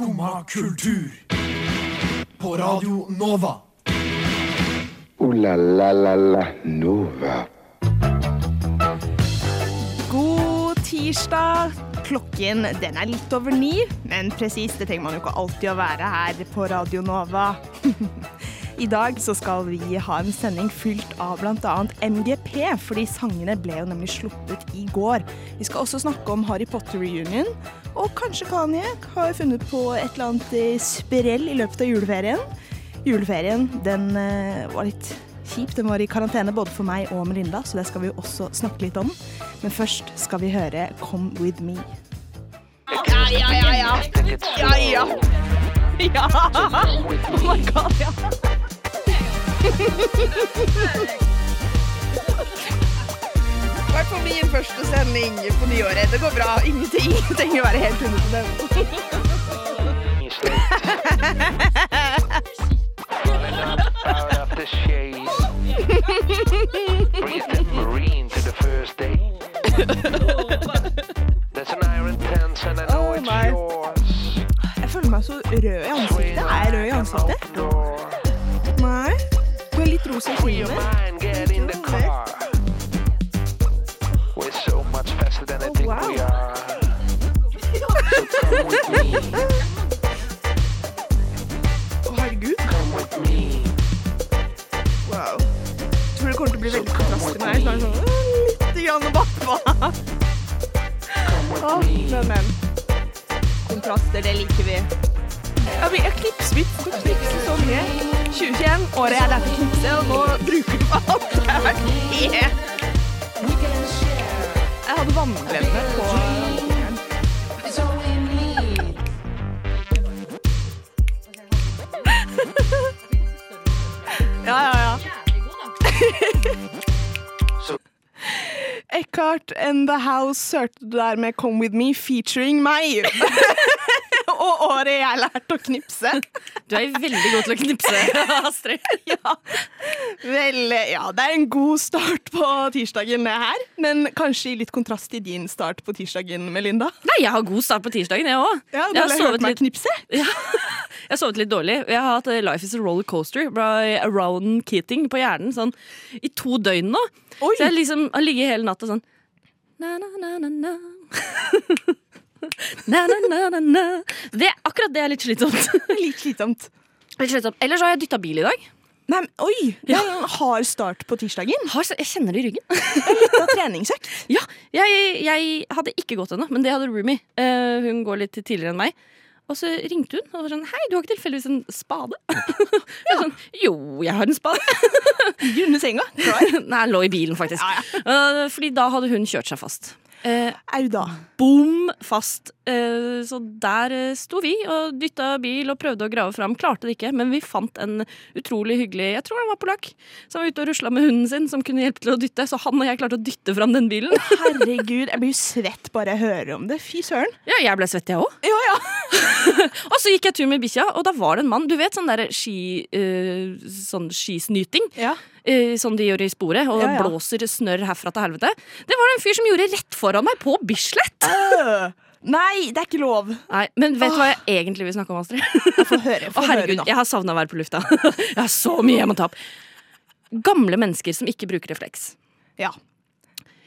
Skumma kultur. På Radio Nova. O-la-la-la-la Nova. God tirsdag. Klokken den er litt over ni, men presis, det trenger man jo ikke alltid å være her på Radio Nova. I dag så skal vi ha en sending fylt av bl.a. MGP, fordi sangene ble jo nemlig sluppet i går. Vi skal også snakke om Harry Potter-reunion, og kanskje Kanye har funnet på et eller annet sprell i løpet av juleferien. Juleferien den eh, var litt kjip. Den var i karantene både for meg og Melinda, så det skal vi jo også snakke litt om. Men først skal vi høre Come With Me. Ja, ja, ja, ja. Ja, ja. Ja. Oh my god, ja. I hvert fall min første sending på nyåret. Det går bra. Ingenting trenger å være helt 100 Out of the shade. Breathe than I Oh, wow. Å, herregud. Wow. Jeg tror det kommer til å bli veldig kontrast til meg. Så er sånn, litt grann bakpå. Oh, men, men. Kontraster, det liker vi. Ja, men jeg knipser litt. Jeg knipser så mye. 2021, året jeg lærte å knipse, og nå bruker du alt. Det har vært helt... Jeg hadde vannglemme på. Ja, ja, ja. Eckhart and The House hørte du der med Come With Me featuring meg. og året jeg lærte å knipse. Du er veldig god til å knipse, Astrid. Ja. Vel, ja, det er en god start på tirsdagen her. Men kanskje i litt kontrast til din start på tirsdagen, Melinda. Nei, jeg har god start på tirsdagen, jeg òg. Ja, du har hørt meg litt- knipse. ja, jeg har sovet litt dårlig. Jeg har hatt eh, Life is a roller coaster by Around Keating på hjernen sånn i to døgn nå. Oi. Så jeg liksom har ligget hele natta sånn na, na, na, na, na. Na, na, na, na. Det, akkurat det er litt slitsomt. Litt slitsomt. litt slitsomt. Ellers har jeg dytta bil i dag. Nei, men, oi, det er en hard start på tirsdagen. Har, jeg kjenner det i ryggen. Litt av treningsøkt. Ja, jeg, jeg hadde ikke gått ennå, men det hadde Rumi. Uh, hun går litt tidligere enn meg. Og så ringte hun og var sånn Hei, du har ikke tilfeldigvis en spade? Jeg er sånn, jo, jeg har en spade. Grunne under senga. Klar. Nei, lå i bilen, faktisk. Eh, fordi da hadde hun kjørt seg fast. Eh, Au da. bom fast. Eh, så der eh, sto vi og dytta bil og prøvde å grave fram. Klarte det ikke, men vi fant en utrolig hyggelig Jeg tror han var polakk. Som var ute og rusla med hunden sin, som kunne hjelpe til å dytte. Så han og jeg klarte å dytte fram den bilen. Herregud, jeg blir jo svett bare jeg hører om det. Fy søren. Ja, jeg ble svett, jeg òg. Ja, ja. Og så gikk jeg tur med bikkja, og da var det en mann. Du vet sånn der ski, uh, sånn skisnyting? ja. som de gjør i sporet, og Ja, ja. blåser snørr herfra til helvete. Det var en fyr som gjorde rett foran meg, på Bislett! Øh. Nei, det er ikke lov. Nei, Men vet du hva jeg egentlig vil snakke om, Astrid? Få høre. Å Få høre herregud, nå. Jeg har savna å være på lufta. Jeg har så mye jeg må ta opp. Gamle mennesker som ikke bruker refleks. Ja.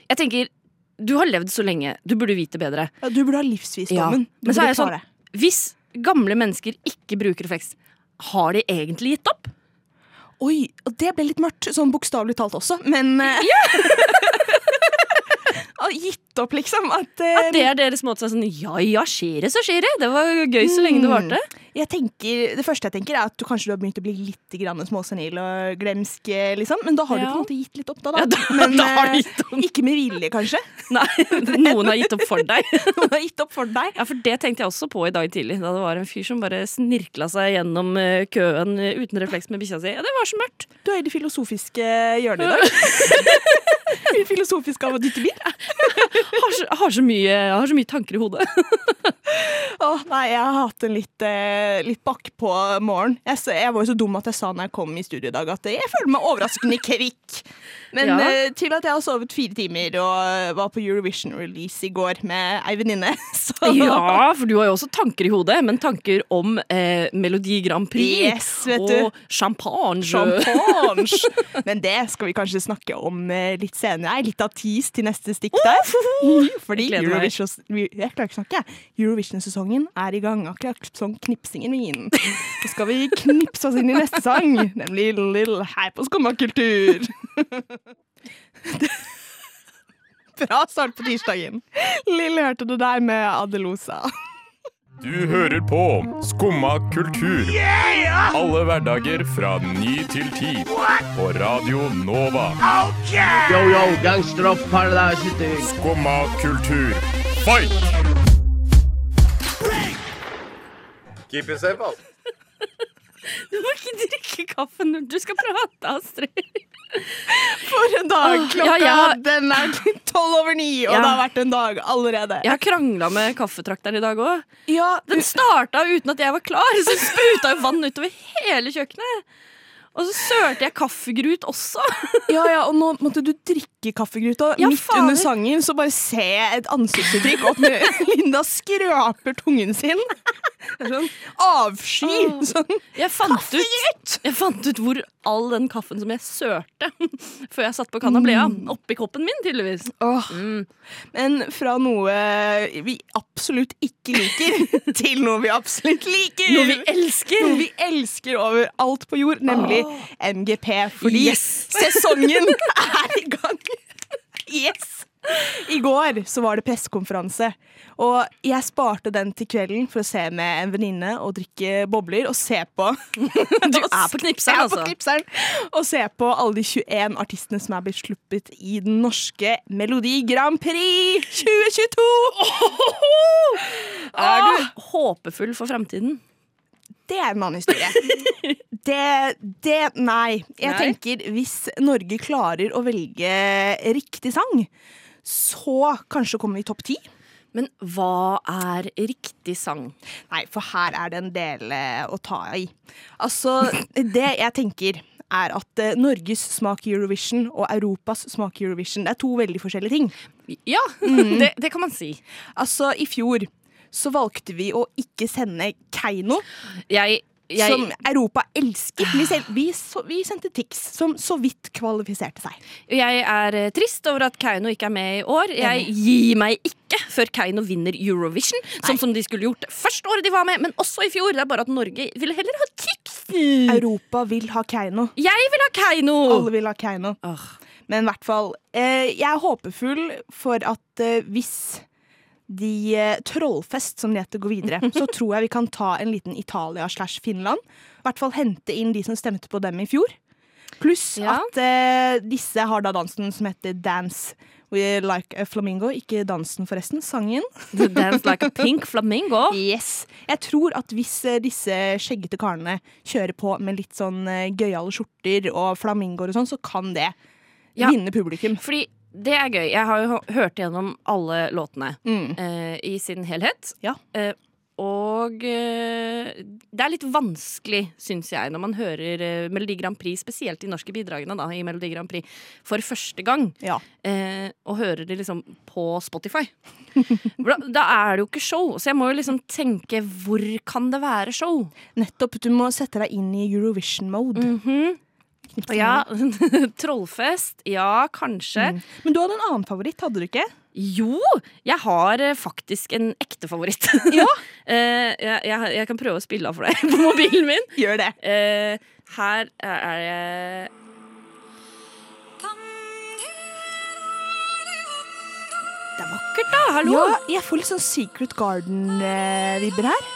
Jeg tenker, Du har levd så lenge, du burde vite bedre. Ja, du burde ha livsvisdommen. Ja. Men så er jeg sånn, hvis gamle mennesker ikke bruker refleks, har de egentlig gitt opp? Oi, og det ble litt mørkt, sånn bokstavelig talt også, men uh... Har gitt opp, liksom. At, uh, At det er deres måte å si sånn Ja ja, skjer det, så skjer det. Det var gøy så lenge det varte. jeg tenker, Det første jeg tenker, er at du kanskje du har begynt å bli litt småsenil og glemsk, eh, liksom. Men da har du på en måte gitt litt opp, da. da. Ja, da- Men da eh, ikke med vilje, kanskje. Nei, noen har gitt opp for deg. Noen har gitt opp for deg. Ja, for det tenkte jeg også på i dag tidlig. Da det var en fyr som bare snirkla seg gjennom køen uten refleks med bikkja si. Ja, det var så mørkt. Du er i det filosofiske hjørnet i dag. Mye filosofisk av å dytte bil. Har så, har så, mye, har så mye tanker i hodet. Åh, nei, jeg har hatt en litt, eh, litt bakpå morgen. Jeg, jeg var jo så dum at jeg sa når jeg kom i studio i dag at jeg føler meg overraskende kvikk. Men Ja. uh, til at jeg har sovet fire timer og eh, var på Eurovision-release i går med ei venninne. Ja, for du har jo også tanker i hodet, men tanker om eh, Melodi Grand Prix Yes, vet du. og champagne. Champagne! Men det skal vi kanskje snakke om eh, litt senere. Litt av tease til neste stikk der. Fordi Jeg gleder meg. Eurovision. Eurovision-sesongen er i gang, akkurat som knipsingen min. Så skal vi knipse oss inn i neste sang, nemlig Lill her på Skumma kultur. Bra start på tirsdagen. Lill hørte det der med Adelosa. Du hører på Skumma kultur. Alle hverdager fra ny til ti. På Radio Nova. Yo, yo, gangsteropp, paradise Skumma kultur, fight! Keep it safe, altså. Du må ikke drikke kaffe når du skal prate, Astrid. En dag! Klokka ja, har... den er tolv over ni, og Ja. det har vært en dag allerede. Jeg har krangla med kaffetrakteren i dag òg. Ja, Den starta uten at jeg var klar, så spruta jo vann utover hele kjøkkenet. Og så sørte jeg kaffegrut også. Ja, ja, og nå måtte du drikke kaffegrut, og Ja, midt fader. under sangen så bare ser jeg et ansiktsuttrykk, og med Linda skraper tungen sin. Sånn avsky. Åh. Sånn. Jeg fant, ut, jeg fant ut hvor all den kaffen som jeg sørte før jeg satt på kanna, ble av. Oppi koppen min, tydeligvis. Oh. Mm. Men fra noe vi absolutt ikke liker, til noe vi absolutt liker. Noe vi elsker. Noe vi elsker over alt på jord, nemlig MGP. Fordi Yes. sesongen er i gang. Yes! I går så var det pressekonferanse, og jeg sparte den til kvelden for å se med en venninne og drikke bobler og se på Du er på knipseren, er altså. knipseren. Og se på alle de 21 artistene som er blitt sluppet i den norske Melodi Grand Prix 2022! Er du håpefull for framtiden? Det er en annen historie. Det, det Nei. Jeg Nei? tenker hvis Norge klarer å velge riktig sang, så kanskje kommer vi i topp ti. Men hva er riktig sang? Nei, for her er det en del eh, å ta i. Altså, det jeg tenker er at eh, Norges smak i Eurovision og Europas smak i Eurovision det er to veldig forskjellige ting. Ja, det, det kan man si. Altså, i fjor så valgte vi å ikke sende Keiino, Jeg, jeg som Europa elsket. Vi, vi sendte Tix, som så vidt kvalifiserte seg. Jeg er eh, trist over at Keiino ikke er med i år. Jeg gir meg ikke før Keiino vinner Eurovision, sånn som de skulle gjort første året de var med, men også i fjor. Det er bare at Norge ville heller ha Tix. Europa vil ha Keiino. Jeg vil ha Keiino! Alle vil ha Keiino. Oh. Men i hvert fall, eh, jeg er håpefull for at eh, hvis de eh, Trollfest, som det heter, går videre, så tror jeg vi kan ta en liten Italia slash Finland. I hvert fall hente inn de som stemte på dem i fjor. Pluss Ja. at eh, disse har da dansen som heter Dance We Like a Flamingo. Ikke dansen, forresten. Sangen. Dance like a pink flamingo. Yes. Jeg tror at hvis eh, disse skjeggete karene kjører på med litt sånn eh, gøyale skjorter og flamingoer og sånn, så kan det Ja. vinne publikum. Fordi det er gøy. Jeg har jo hørt gjennom alle låtene Mm. uh, i sin helhet. Ja. Uh, og uh, det er litt vanskelig, syns jeg, når man hører Melodi Grand Prix, spesielt de norske bidragene da, i Melodi Grand Prix, for første gang. Ja. Og hører det liksom på Spotify. Da, da er det jo ikke show, så jeg må jo liksom tenke hvor kan det være show? Nettopp. Du må sette deg inn i Eurovision-mode. Mhm. Ja, Trollfest. Ja, kanskje. Mm. Men du hadde en annen favoritt, hadde du ikke? Jo, jeg har eh, faktisk en ekte favoritt. Ja. Eh, jeg, jeg, jeg kan prøve å spille av for deg på mobilen min. Gjør det. Eh, her er jeg Det er vakkert, da! Hallo! Ja, jeg får litt sånn Secret Garden-vibber her.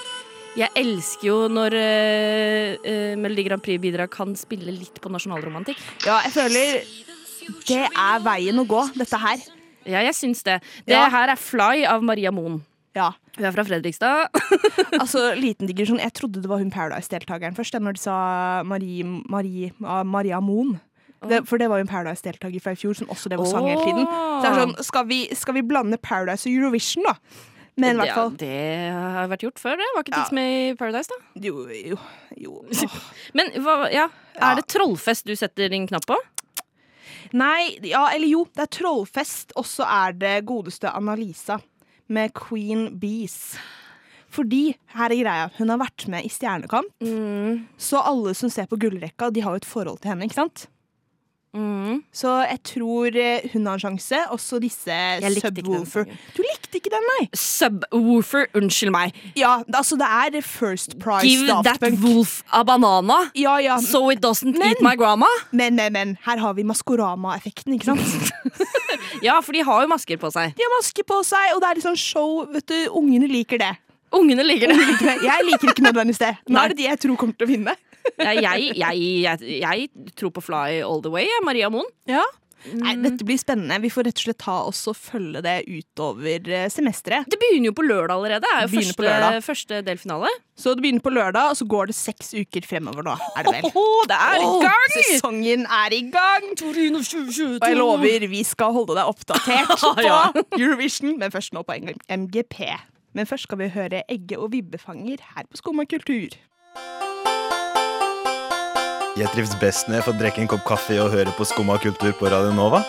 Jeg elsker jo når uh, uh, Melodi Grand Prix-bidrag kan spille litt på nasjonalromantikk. Ja, jeg føler det er veien å gå, dette her. Ja, jeg syns det. Det Ja. her er Fly av Maria Moen. Ja. Hun er fra Fredrikstad. Altså, liten digresjon. Jeg trodde det var hun Paradise-deltakeren først, når de sa Marie, Marie, ah, Maria Moen. Det, for det var jo en Paradise-deltaker fra i fjor som også det var sang hele tiden. Så det er sånn, skal vi, skal vi blande Paradise og Eurovision, da? Men i hvert fall det har vært gjort før, det. Var ikke Ja. tids med i Paradise, da? Jo, jo, jo. Men hva, ja, Ja. er det trollfest du setter din knapp på? Nei, ja, eller jo. Det er trollfest, og så er det godeste Annalisa med Queen Bees. Fordi, her er greia, hun har vært med i Stjernekamp, Mm. så alle som ser på gullrekka, de har jo et forhold til henne, ikke sant? Mm. Så jeg tror eh, hun har en sjanse. Også disse Subwoolfer. Du likte ikke den, nei? Subwoofer, unnskyld meg. Ja, altså det er First Price Give Daft that Punk. wolf a banana, Ja, ja. so it doesn't Men- eat my grandma. Men, men, men. Her har vi Maskorama-effekten, ikke sant? Ja, for de har jo masker på seg. De har masker på seg, og det er litt sånn show. Vet du, Ungene liker det. Ungene liker det. Liker det. Jeg liker ikke nødvendigvis det. Nå er det de jeg tror kommer til å vinne. Jeg, jeg, jeg, jeg tror på Fly all the way, Maria Moen. Ja. Nei, Dette blir spennende. Vi får rett og slett ta oss og følge det utover eh, semesteret. Det begynner jo på lørdag allerede. Det er jo Begynner på første, første delfinale. Så det begynner på lørdag, og så går det seks uker fremover nå. Er det vel? det er i gang! Sesongen er i gang! Og jeg lover, vi skal holde deg oppdatert på Ja. Eurovision, men først nå på MGP. Men først skal vi høre Egge og Vibbefanger her på Skumma kultur. Jeg trives best når jeg får drikke en kopp kaffe og høre på Skumma kultur på Radio Nova.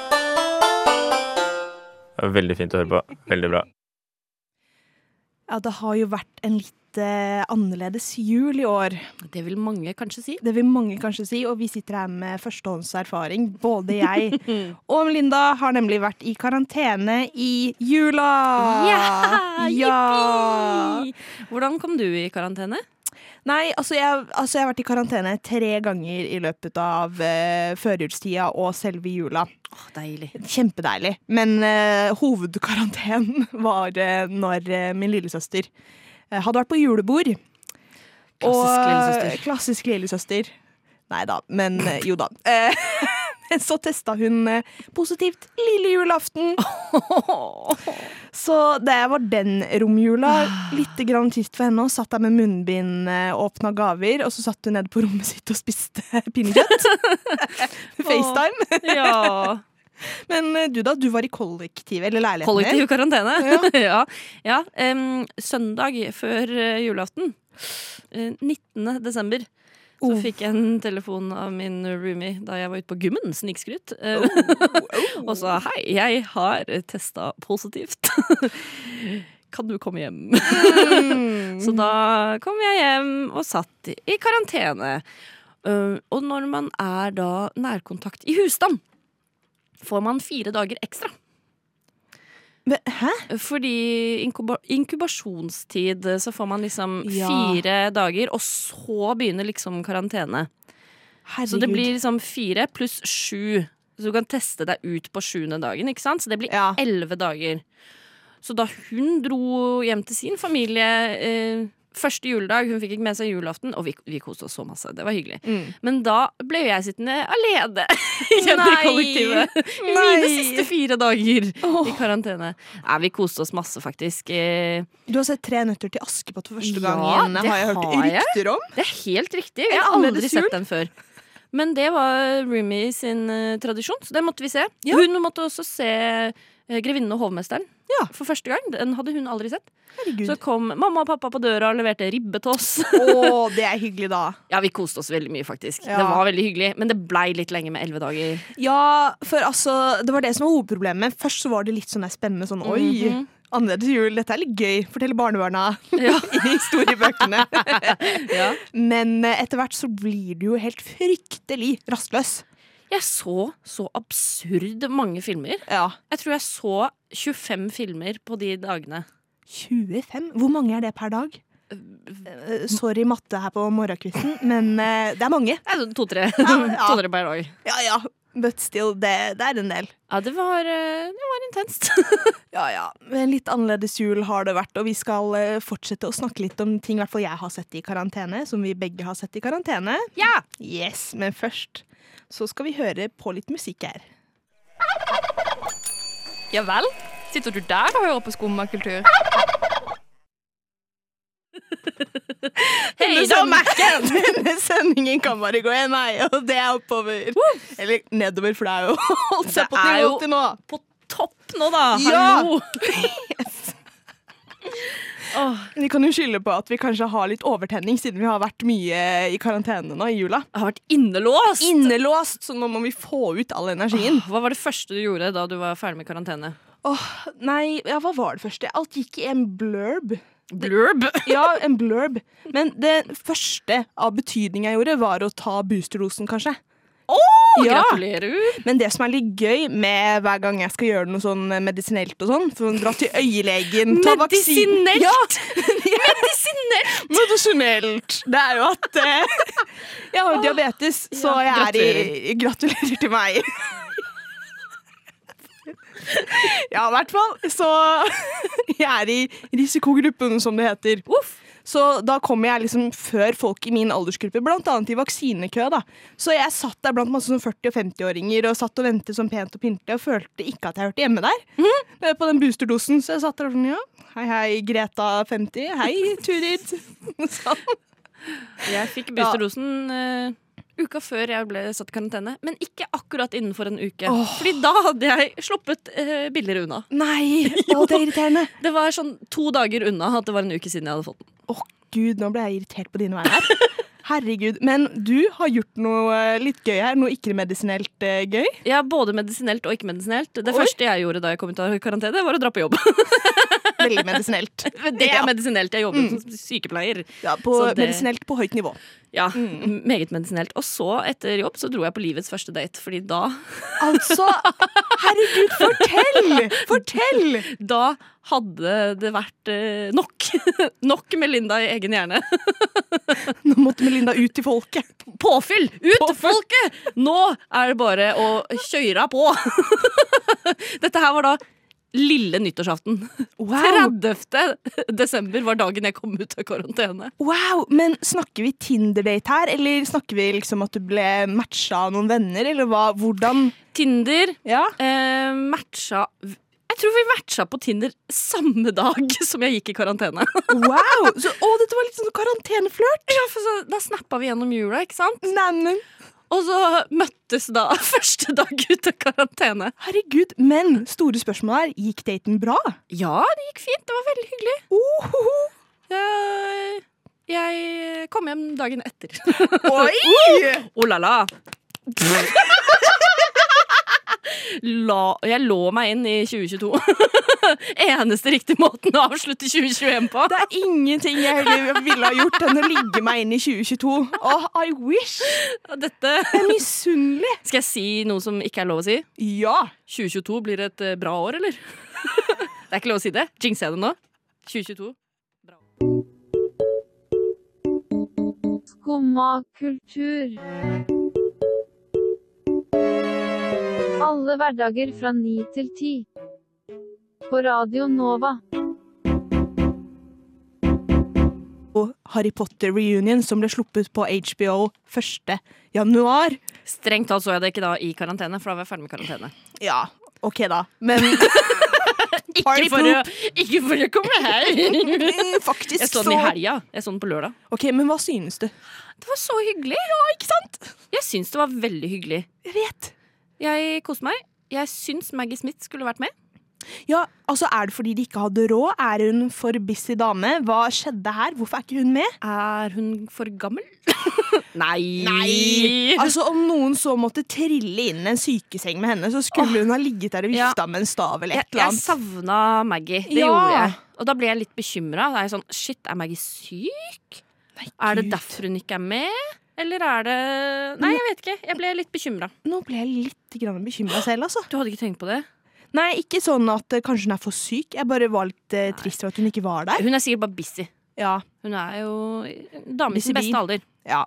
Det er Veldig fint å høre på. Veldig bra. Ja, det har jo vært en litt eh, annerledes jul i år. Det vil mange kanskje si. Det vil mange kanskje si, og vi sitter her med førstehåndserfaring. Både jeg og Melinda har nemlig vært i karantene i jula. Ja! ja. Jippi! Hvordan kom du i karantene? Nei, altså jeg, altså jeg har vært i karantene tre ganger i løpet av uh, førjulstida og selve jula. Åh, deilig. Kjempedeilig. Men uh, hovedkarantenen var uh, når uh, min lillesøster hadde vært på julebord. Klassisk lillesøster. Klassisk lillesøster. Nei da, men jo da. Eh, så testa hun uh, positivt lille julaften. Så det var den romjula. Litt grann trist for henne. Hun satt der med munnbind, uh, åpna gaver, og så satt hun nede på rommet sitt og spiste pinnekjøtt. FaceTime. Ja. Men uh, du da, du var i kollektiv eller leiligheten Kollektiv karantene. Ja. ja. ja. Um, søndag før eh, julaften, eh, 19. desember, så Oh. fikk jeg en telefon av min roomie da jeg var ute på gymmen, snikskryt, eh, og sa hei, jeg har testa positivt. Kan du komme hjem? Mm. Så da kom jeg hjem og satt i karantene. Uh, og når man er da nærkontakt i husstand, får man fire dager ekstra. Hæ? Fordi inkuba inkubasjonstid, så får man liksom Ja. fire dager, og så begynner liksom karantene. Herregud. Så det blir liksom fire pluss sju. Så du kan teste deg ut på sjuende dagen, ikke sant? Så det blir Ja. dager. Så da hun dro hjem til sin familie eh, første juledag, hun fikk ikke med seg julaften, og vi, vi koste oss så masse. Det var hyggelig. Mm. Men da ble jeg sittende alene igjen i kollektivet. I mine siste fire dager oh. i karantene. Nei, vi koste oss masse, faktisk. Eh, Du har sett Tre nøtter til Askepott for første Ja, gangen, det har jeg hørt har jeg. rykter om. Det er helt riktig. Jeg har aldri sett den før. Men det var Rumi sin uh, tradisjon, så det måtte vi se. Ja. Hun måtte også se 'Grevinnen og hovmesteren' Ja. for første gang. Den hadde hun aldri sett. Herregud. Så kom mamma og pappa på døra og leverte ribbe til oss. Å, det er hyggelig, da. ja, vi koste oss veldig mye, faktisk. Ja. Det var veldig hyggelig, men det blei litt lenge med elleve dager. Ja, for altså, det var det som var hovedproblemet. Først så var det litt sånn spennende sånn Oi, Mhm. annerledes jul, dette er litt gøy. Fortelle barnebarna Ja. i historiebøkene. Ja. Men eh, etter hvert så blir du jo helt fryktelig rastløs. Jeg så så absurd mange filmer. Ja. Jeg tror jeg så 25 filmer på de dagene. 25? Hvor mange er det per dag? Uh, Sorry matte her på morgenkvisten, men uh, det er mange. To-tre Ja, ja. To-tre per dag. Ja ja, but still, det, det er en del. Ja, det var, det var intenst. Ja ja, En litt annerledes jul har det vært, og vi skal fortsette å snakke litt om ting i hvert fall jeg har sett i karantene, som vi begge har sett i karantene. Ja! Yes, Men først så skal vi høre på litt musikk her. Ja vel? Sitter du der og hører på skummakultur? Hei Denne! Denne sendingen kan bare gå en vei, og det er oppover. Eller nedover, for det er jo holdt seg på Det er nivå jo- til nå. På topp nå, da! Ja! Hallo! Vi kan jo skylde på at vi kanskje har litt overtenning, siden vi har vært mye i karantene nå i jula. Jeg har vært innelåst! Innelåst, så nå må vi få ut all energien. Hva var det første du gjorde da du var ferdig med karantene? Åh, nei, ja, hva var det første? Alt gikk i en blurb. Blurb? Ja, en blurb. Men det første av betydning jeg gjorde, var å ta boosterdosen, kanskje. Oh, Ja. Gratulerer! Men det som er litt gøy med hver gang jeg skal gjøre noe sånn medisinelt og sånn, for dra til øyelegen ta vaksine- Medisinelt? Ja. Medisinelt! Medisinelt! Det er jo at eh, jeg har jo diabetes, så Ja, jeg er i gratulerer. Til meg. Ja, i hvert fall. Så jeg er i risikogruppen, som det heter. Så da kommer jeg liksom før folk i min aldersgruppe, blant annet i vaksinekø. da. Så jeg satt der blant masse sånn 40- og 50-åringer og satt og ventet sånn pent og pyntelig og følte ikke at jeg hørte hjemme der. eh, På den boosterdosen. Så jeg satt der og sånn, ja, hei hei, Greta 50. Hei, Turid. Sånn. Jeg fikk boosterdosen uh, uka før jeg ble satt i karantene, men ikke akkurat innenfor en uke. Oh. Fordi da hadde jeg sluppet uh, billigere unna. Nei, å, det er irriterende. Det var sånn to dager unna at det var en uke siden jeg hadde fått den. Å gud, nå ble jeg irritert på dine vegne her. Herregud. Men du har gjort noe eh, litt gøy her. Noe ikke-medisinelt eh, gøy. Ja, Både medisinelt og ikke-medisinelt. Det Oi. første jeg gjorde da jeg kom ut av karantene, var å dra på jobb. Veldig medisinelt. Det er Ja. medisinelt. Jeg jobber som sykepleier. Ja, på det- medisinelt på høyt nivå. Ja, Meget medisinelt. Og så, etter jobb, så dro jeg på livets første date, fordi da Altså, herregud, fortell! Fortell! Da hadde det vært nok. nok. med Linda i egen hjerne. Nå måtte Melinda ut til folket. Påfyll! Ut til folket! Nå er det bare å kjøre på. Dette her var da lille nyttårsaften. Wow. 30. desember var dagen jeg kom ut av karantene. wow, Men snakker vi Tinder-date her, eller snakker vi liksom at du ble matcha av noen venner, eller hva? Hvordan? Tinder Ja. eh, matcha Jeg tror vi matcha på Tinder samme dag som jeg gikk i karantene. Wow! Så, å, dette var litt sånn karanteneflørt. Ja, for så, da snappa vi gjennom jula, ikke sant? Neimen, Og så møttes da første dag ut av karantene. herregud. Men store spørsmål her, gikk daten bra? Ja, det gikk fint. Det var veldig hyggelig. Ohoho. Jeg, jeg kom hjem dagen etter. Oi! Oh la la. La, jeg lå meg inn i 2022. Eneste riktige måten å avslutte 2021 på. Det er ingenting jeg heller ville ha gjort enn å ligge meg inn i 2022. Oh, I wish! Dette er misunnelig. Skal jeg si noe som ikke er lov å si? Ja. 2022 blir et eh, bra år, eller? det er ikke lov å si det. Jinxer jeg det nå? 2022. Skumma kultur. Alle hverdager fra ni til ti. På Radio Nova. Og Harry Potter Reunion, som ble sluppet på HBO 1. januar. Strengt talt så jeg det ikke da i karantene, for da var jeg ferdig med karantene. Ja, OK, da. Men Ikke for, å, ikke for å komme her! Mm, faktisk Jeg så den i helga. Jeg så den på lørdag. OK, men hva synes du? Det var så hyggelig. Ja, ikke sant? Jeg syns det var veldig hyggelig. Jeg vet. Jeg koste meg. Jeg syns Maggie Smith skulle vært med. Ja, altså Er det fordi de ikke hadde råd? Er hun for busy dame? Hva skjedde her? Hvorfor er ikke hun med? Er hun for gammel? Nei. Altså Om noen så måtte trille inn en sykeseng med henne, så skulle hun ha ligget der og Ja. vifta med en stav eller jeg, et eller jeg annet. savna Maggie. Det Ja. gjorde jeg. Og da ble jeg litt bekymra. Jeg sånn, Shit, er Maggie syk? Er det derfor hun ikke er med? Eller er det Nei, jeg vet ikke. Jeg ble litt bekymra. Nå ble jeg litt bekymra selv, altså. Du hadde ikke tenkt på det? Nei, ikke sånn at eh, kanskje hun er for syk. Jeg bare var litt eh, trist for at hun ikke var der. Hun er sikkert bare busy. Ja, Hun er jo dame i Busy sin beste alder. ja.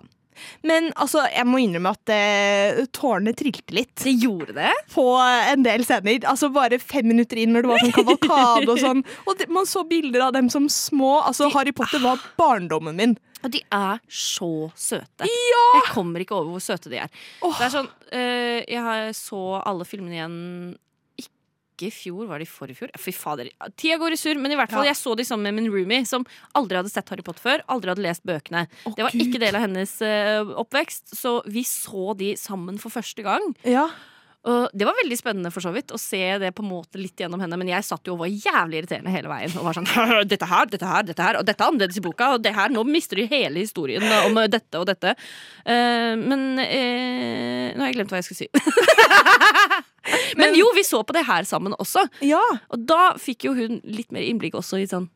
Men altså, jeg må innrømme at eh, tårene trilte litt Det gjorde det? på en del scener. Altså Bare fem minutter inn når det var sånn kavalkade og sånn. Og det, man så bilder av dem som små. Altså, Harry Potter var barndommen min. Og de er så søte. Jeg kommer ikke over hvor søte de er. Oh. Det er sånn, eh, Jeg så alle filmene igjen ikke i fjor, var det i forrige fjor? Fy fader. Tida går i surr, men i hvert fall, Ja. jeg så de sammen med min roomie, som aldri hadde sett Harry Potter før. Aldri hadde lest bøkene. Å, Det var Gud. ikke del av hennes uh, oppvekst, så vi så de sammen for første gang. Ja. Og det var veldig spennende for så vidt å se det på en måte litt gjennom henne, men jeg satt jo og var jævlig irriterende hele veien. Og var sånn Dette her, dette her, dette her, og dette er annerledes i boka, og det her, nå mister du hele historien om dette og dette. Uh, men uh, Nå har jeg glemt hva jeg skulle si. men jo, vi så på det her sammen også. Ja. Og da fikk jo hun litt mer innblikk også i sånn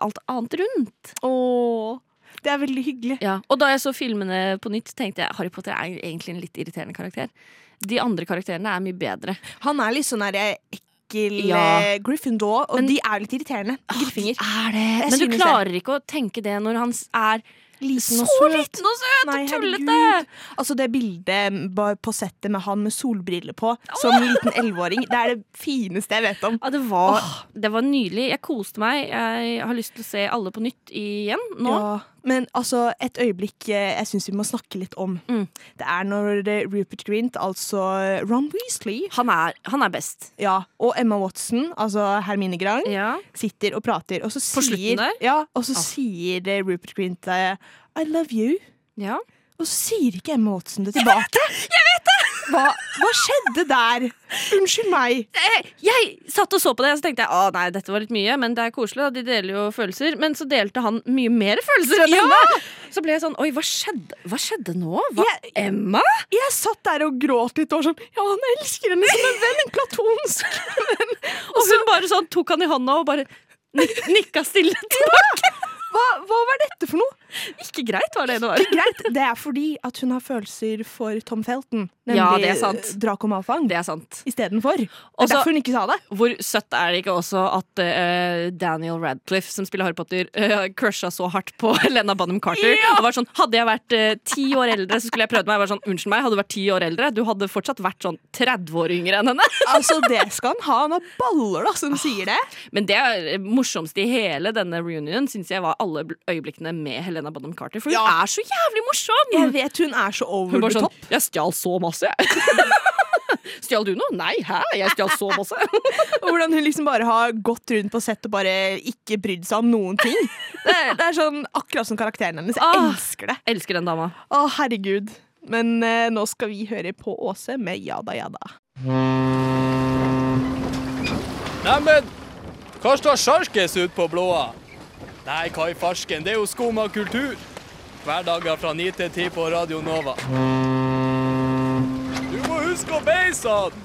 alt annet rundt. Åh, det er veldig hyggelig. Ja, og da jeg så filmene på nytt, tenkte jeg Harry Potter er egentlig en litt irriterende karakter. De andre karakterene er mye bedre. Han er litt sånn der ekkel Ja. eh, Gryffindor, og Men- de er litt irriterende. Griffinger. Er det? Men du det. klarer ikke å tenke det når han er Liten og så liten og søt og tullete! Altså Det bildet på settet med han med solbriller på som liten elleveåring, det er det fineste jeg vet om. Ja, det var, det var nydelig. Jeg koste meg. Jeg har lyst til å se alle på nytt igjen nå. Ja, men altså, et øyeblikk eh, jeg syns vi må snakke litt om. Mm. Det er når eh, Rupert Grint, altså Ron Weasley, Han er, han er best. ja, og Emma Watson, altså Hermine Grang, Ja. sitter og prater, og så sier? Ja, og så Ah. sier eh, Rupert Grint eh, I love you. ja. Og så sier ikke Emma Watson det tilbake. Jeg vet det! Hva, hva skjedde der? Unnskyld meg. Jeg, jeg satt og så på det, og så tenkte jeg å nei, dette var litt mye, men det er koselig, de deler jo følelser. Men så delte han mye mer følelser enn henne. Så ble jeg sånn oi, hva skjedde, hva skjedde nå? Hva, Jeg- Emma? Jeg satt der og gråt litt og sånn Ja, han elsker henne som en venn. Platonsk. Og hun bare sånn tok han i hånda og bare nik nikka stille tilbake. Hva, hva var dette for noe? Ikke greit, var det det var. Greit, Det er fordi at hun har følelser for Tom Felton, nemlig Ja, det er sant. Draco Malfang, Det er sant. istedenfor. Det er derfor hun ikke sa det. Hvor søtt er det ikke også at uh, Daniel Radcliffe, som spiller Harry Potter, uh, crusha så hardt på Lena Bonham Carter. Og var sånn, Hadde jeg vært uh, ti år eldre, så skulle jeg prøvd meg. Jeg var sånn, Unnskyld meg, hadde du vært ti år eldre? Du hadde fortsatt vært sånn 30 år yngre enn henne. Altså, Det skal han ha. Han har baller, da, som sier det. Men det morsomste i hele denne reunion syns jeg var alle øyeblikkene med Helena Bonham Carter. For hun Ja. er så jævlig morsom! Jeg vet hun er så over the sånn top. Jeg stjal så masse, jeg. Stjal du noe? Nei, hæ? Jeg stjal så masse. Og hvordan hun liksom bare har gått rundt på sett og bare ikke brydd seg om noen ting. Det er, det er sånn akkurat som karakteren hennes. Jeg Åh, elsker det. Elsker den dama. Å, herregud. Men eh, nå skal vi høre på Åse med Jada Jada. Neimen, hva står sjarkes ut på blåa? Nei, hva i farsken, det er jo skum av kultur. Hverdager fra 9 til 10 på Radio Nova. Du må huske å beise han!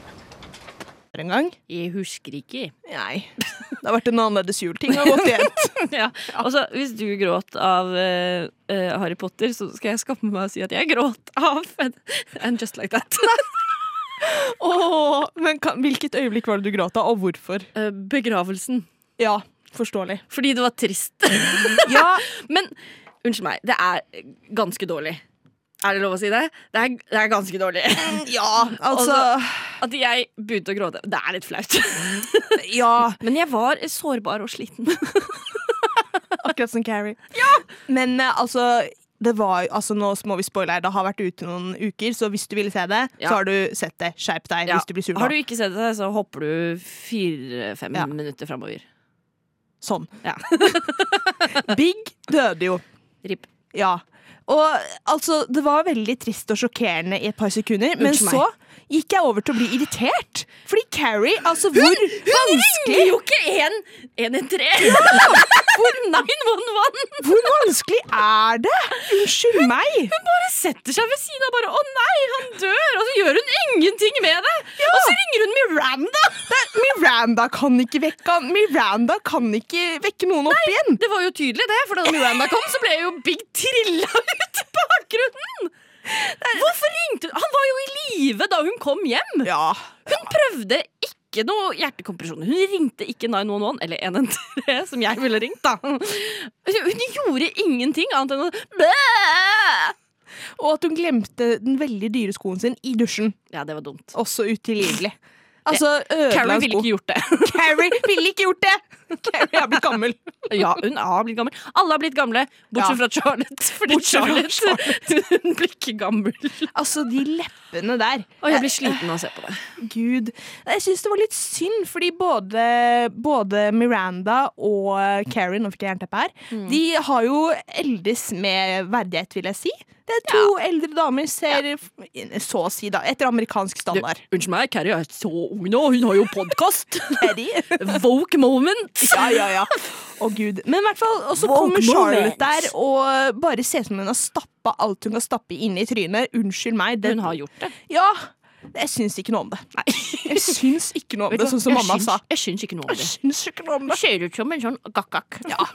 En gang. Jeg husker ikke. Nei. Det har vært en annerledes jul. Ting har gått i ett. ja. Altså, hvis du gråt av eh, eh, Harry Potter, så skal jeg skamme meg og si at jeg gråt av And Just Like That. oh, men kan, hvilket øyeblikk var det du gråt av, og hvorfor? Uh, begravelsen. Ja, forståelig. Fordi det var trist. Ja, Men unnskyld meg, det er ganske dårlig. Er det lov å si det? Det er, det er ganske dårlig. ja altså At jeg begynte å gråte, det er litt flaut. Ja, Men jeg var sårbar og sliten. akkurat som Carrie. Men eh, altså det var, altså Nå må vi spoile her, det har vært ute noen uker, så hvis du ville se det, Ja. så har du sett det. Skjerp deg Ja. hvis du blir sur nå. Har du ikke sett det, så hopper du fire-fem Ja. minutter framover. Sånn. Ja. Big døde jo. Rip. Ja. Og altså, det var veldig trist og sjokkerende i et par sekunder, men så gikk jeg over til å bli irritert. Fordi Carrie, altså hvor vanskelig ringer jo ikke én 113! Hvor 911! Hvor vanskelig er det? Unnskyld meg. Hun bare setter seg ved siden av bare 'Å nei, han dør!' Og så gjør hun ingenting med det! Og så ringer hun Miranda! Det, Miranda kan ikke vekke han. Miranda kan ikke vekke noen opp igjen. Det var jo tydelig, det, for da Miranda kom, så ble jo Big trilla ut i bakgrunnen! Hvorfor ringte hun? Han var jo i live da hun kom hjem! Ja. Hun prøvde ikke noe hjertekompresjon. Hun ringte ikke 911, eller 113, som jeg ville ringt, da. Hun gjorde ingenting annet enn å Bæ! Og at hun glemte den veldig dyre skoen sin i dusjen. Ja, det var dumt. Også utilgivelig. Altså, Carrie ville ikke gjort det. Carrie ville ikke gjort det! Carrie har blitt gammel. Ja, hun har blitt gammel. Alle har blitt gamle, bortsett Ja. fra Charlotte. Fordi fra Charlotte hun blir ikke gammel. Altså, de leppene der. Og jeg blir sliten av å se på det. Gud. Jeg syns det var litt synd, fordi både, både Miranda og Carrie, nå fikk jeg jernteppe her, Mm. de har jo eldes med verdighet, vil jeg si. Det er to eldre damer ser så å si, da, etter amerikansk standard. Unnskyld meg, Carrie er så ung nå. Hun har jo podkast. Voke moment. Ja, ja, ja. Å, gud. Men i hvert fall, og så kommer Charlotte moment. der og bare ser ut som hun har stappa alt hun kan stappe inn i trynet. Unnskyld meg. Det, Hun har gjort det. Ja. Jeg syns ikke noe om det. Jeg syns ikke noe om det, sånn som mamma sa. Jeg syns ikke noe om Jeg det. syns ikke noe om det. ser ut som en sånn gakk-gakk. Ja.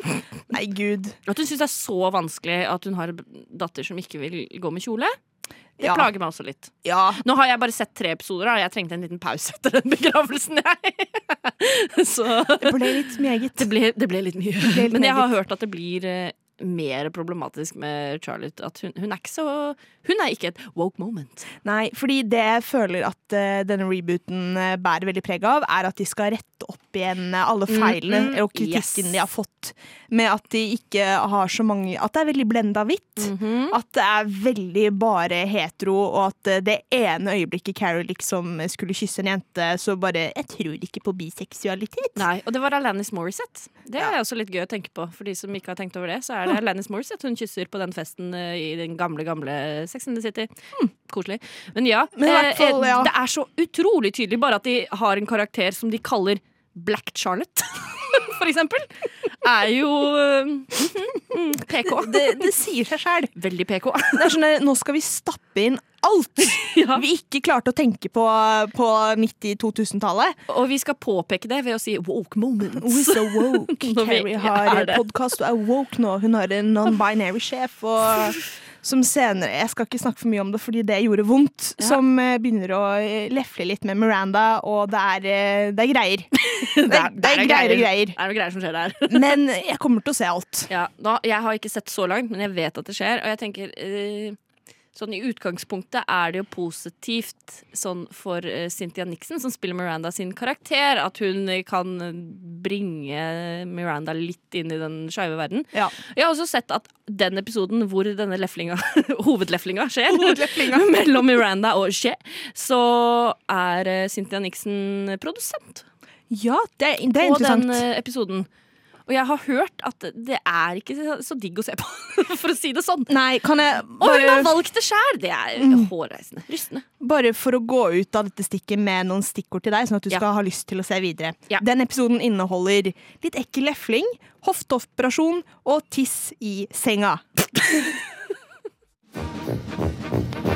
Nei, gud. At hun syns det er så vanskelig at hun har en datter som ikke vil gå med kjole, det Ja. plager meg også litt. Ja. Nå har jeg bare sett tre episoder, og jeg trengte en liten pause etter den begravelsen, jeg. Så Det ble litt meget. det ble, det ble litt mye. ble litt Men jeg har hørt at det blir eh, mer problematisk med Charlotte. At hun, hun er ikke så Hun er ikke et woke moment. Nei, fordi det jeg føler at uh, denne rebooten uh, bærer veldig preg av, er at de skal rette opp igjen eh, alle feilene Mm, -hmm. og kritikken yes. de har fått. Med at de ikke har så mange At det er veldig blenda hvitt. Mhm. At det er veldig bare hetero, og at det ene øyeblikket Carrie liksom skulle kysse en jente, så bare Jeg tror ikke på biseksualitet. Nei, Og det var Alanis Morissette. Det er også litt gøy å tenke på. For de som ikke har tenkt over det, så er det Alanis at hun kysser på den festen eh, i den gamle, gamle Sex in the City. Koselig. Men ja, Men fall, eh, ja. det er så utrolig tydelig bare at de har en karakter som de kaller Black Charlotte. For eksempel. Er jo eh, mhm, mm, PK. Det, det sier seg sjæl. Veldig PK. Det er sånn Nå skal vi stappe inn alt Ja. vi ikke klarte å tenke på på 90-2000-tallet. Og vi skal påpeke det ved å si woke moments. We're so woke. Carrie er har det. podkast og er woke nå. Hun har en non-binary sjef. Og som senere Jeg skal ikke snakke for mye om det, fordi det gjorde vondt. Ja. Som eh, begynner å eh, lefle litt med Miranda, og det er, eh, det er greier. Det er, det er greier og greier. Det er noe greier som skjer der. Men jeg kommer til å se alt. Ja, da, jeg har ikke sett så langt, men jeg vet at det skjer. Og jeg tenker eh, Sånn I utgangspunktet er det jo positivt sånn for eh, Cynthia Nixon, som spiller Miranda sin karakter, at hun kan bringe Miranda litt inn i den skeive verden. Ja. Jeg har også sett at den episoden hvor denne leflinga, hovedleflinga skjer, Hovedleflinga. mellom Miranda og Shea, så er eh, Cynthia Nixon produsent Ja, det, det er på interessant. den eh, episoden. Og jeg har hørt at det er ikke så- digg å se på, for å si det sånn. Nei, kan jeg Og hun har valgt det sjæl! Det er Mm. hårreisende. Rystende. bare for å gå ut av dette stikket med noen stikkord til deg, sånn at du Ja. skal ha lyst til å se videre. Ja. Den episoden inneholder litt ekkel lefling, hofteoperasjon og tiss i senga.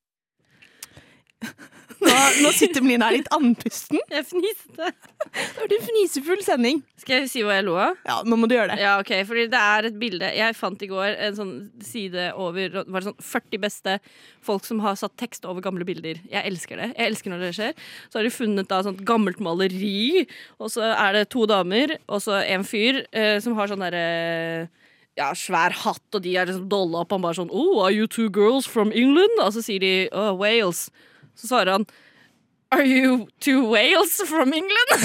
Nå, nå sitter Melina her litt andpusten. Jeg fniste. Det ble en fnisefull sending. Skal jeg si hva jeg lo av? Ja, nå må du gjøre det. Ja, ok, fordi det er et bilde Jeg fant i går en sånn side over det sånn 40 beste folk som har satt tekst over gamle bilder. Jeg elsker det. Jeg elsker når det skjer. Så har de funnet da sånt gammelt maleri, og så er det to damer, og så en fyr eh, som har sånn derre ja, svær hatt, og de er liksom dolla opp. Han bare sånn Oh, are you two girls from England? Og så sier de oh, Wales. Så svarer han Are you two whales from England?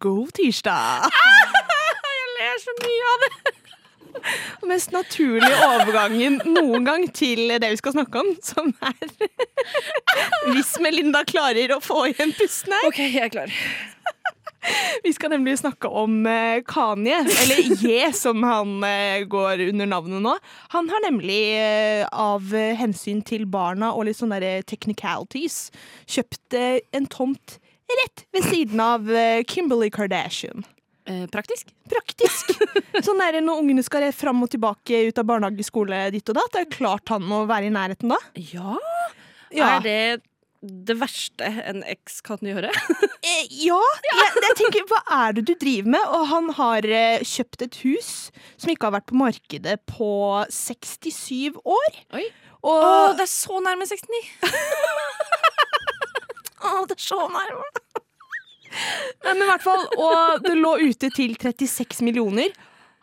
God tirsdag. Jeg ler så mye av det. Mest naturlige overgangen noen gang til det vi skal snakke om, som er Hvis Melinda klarer å få igjen pusten her. OK, jeg er klar. Vi skal nemlig snakke om eh, Kanye, eller Ye som han eh, går under navnet nå. Han har nemlig, eh, av hensyn til barna og litt sånne technicalities, kjøpt en tomt rett ved siden av Kimberley Kimberly Kardashian. Eh, praktisk. Praktisk. sånn er det når ungene skal fram og tilbake ut av barnehage, skole, ditt og datt. Det er klart han må være i nærheten da. Ja. Ja. Er det det verste en eks kan gjøre? Eh, ja, Jeg, jeg tenker, hva er det du driver med? Og han har eh, kjøpt et hus som ikke har vært på markedet på 67 år. Oi. Og Åh, det er så nærme 69! Å, det er så nærme. Nei, men i hvert fall, og det lå ute til 36 millioner.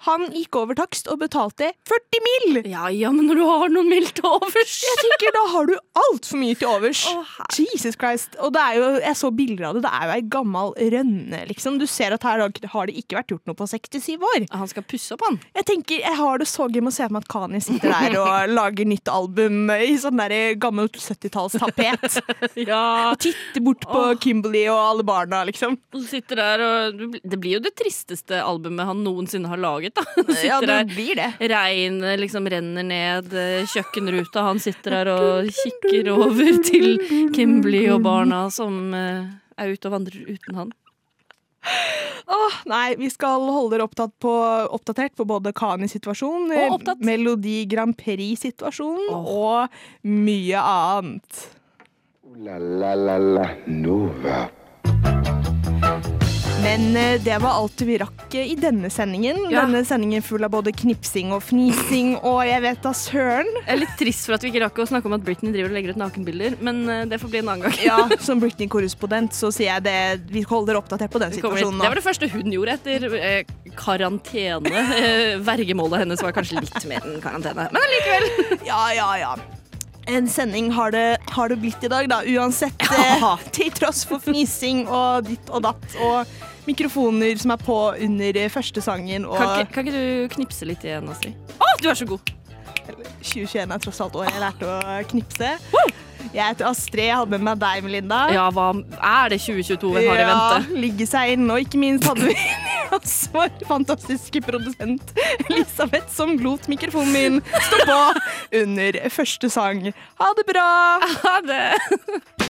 Han gikk over takst og betalte 40 mil! Ja, ja, men når du har noen mil til overs Jeg tenker, Da har du altfor mye til overs. Oh, Jesus Christ. Og det er jo, jeg så bilder av det. Det er jo ei gammel rønne, liksom. Du ser at her har det ikke vært gjort noe på 67 år. Han skal pusse opp, han. Jeg tenker, jeg har det så gøy med å se for meg at Kani sitter der og lager nytt album i sånn der gammel 70-tallstapet. Ja. Og titter bort på Kimberley og alle barna, liksom. Du sitter der og Det blir jo det tristeste albumet han noensinne har laget, da. Sitter Ja, du der, blir det. Regnet liksom renner ned eh, kjøkkenruta, han sitter der og kikker over til Kimberley og barna som eh, er ute og vandrer uten han. Åh, nei, vi skal holde dere opptatt på, oppdatert på både Kani-situasjon, Melodi Grand Prix-situasjon og mye annet. La la la la Nova. Men eh, det var alt vi rakk eh, i denne sendingen. Ja. Denne sendingen full av både knipsing og fnising og jeg vet da søren. Jeg er litt trist for at vi ikke rakk å snakke om at Britney driver og legger ut nakenbilder, men eh, det får bli en annen gang. Ja, Som Britney-korrespondent så sier jeg det. Vi holder oppdatert på den situasjonen. Det var det første hun gjorde etter eh, karantene. Vergemålet hennes var kanskje litt mer enn karantene, men allikevel. Ja, ja, ja. En sending har det, har det blitt i dag, da. Uansett. Ja. til tross for fnising og ditt og datt og mikrofoner som er på under eh, første sangen og Kan ikke, kan ikke du knipse litt igjen, Astrid? Å, du er så god! 2021 er tross alt året jeg lærte å knipse. Jeg heter Astrid, jeg hadde med meg deg, Melinda. Ja, hva er det 2022 vi har i vente? Ja, ligge seg inn. Og ikke minst hadde vi oss vår fantastiske produsent Elisabeth som glot mikrofonen min stå på under første sang. Ha det bra! Ha det!